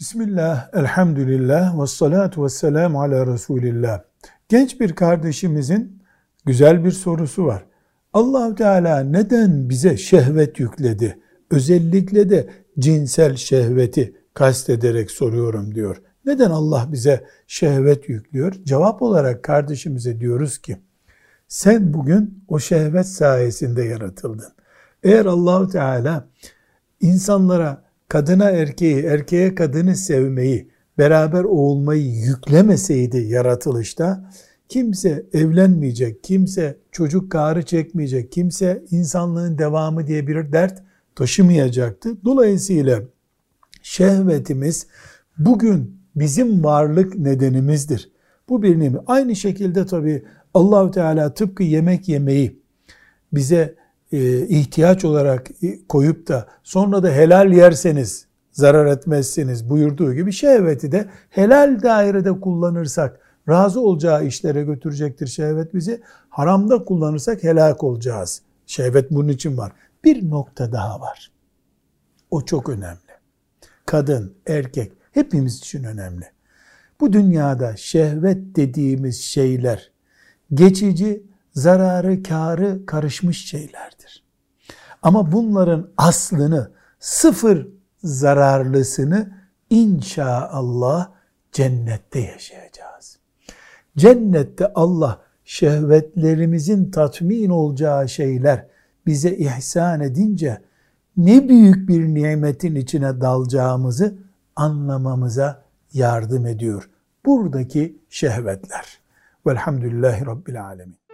Bismillah, elhamdülillah, ve salatu ve selamu ala Resulillah. Genç bir kardeşimizin güzel bir sorusu var. allah Teala neden bize şehvet yükledi? Özellikle de cinsel şehveti kastederek soruyorum diyor. Neden Allah bize şehvet yüklüyor? Cevap olarak kardeşimize diyoruz ki, sen bugün o şehvet sayesinde yaratıldın. Eğer Allahu Teala insanlara kadına erkeği, erkeğe kadını sevmeyi, beraber olmayı yüklemeseydi yaratılışta, kimse evlenmeyecek, kimse çocuk karı çekmeyecek, kimse insanlığın devamı diye bir dert taşımayacaktı. Dolayısıyla şehvetimiz bugün bizim varlık nedenimizdir. Bu bir nimet. Aynı şekilde tabi Allahü Teala tıpkı yemek yemeyi bize ihtiyaç olarak koyup da sonra da helal yerseniz zarar etmezsiniz buyurduğu gibi şehveti de helal dairede kullanırsak razı olacağı işlere götürecektir şehvet bizi. Haramda kullanırsak helak olacağız. Şehvet bunun için var. Bir nokta daha var. O çok önemli. Kadın, erkek hepimiz için önemli. Bu dünyada şehvet dediğimiz şeyler geçici zararı, karı karışmış şeylerdir. Ama bunların aslını, sıfır zararlısını inşallah cennette yaşayacağız. Cennette Allah şehvetlerimizin tatmin olacağı şeyler bize ihsan edince ne büyük bir nimetin içine dalacağımızı anlamamıza yardım ediyor. Buradaki şehvetler. Velhamdülillahi Rabbil Alemin.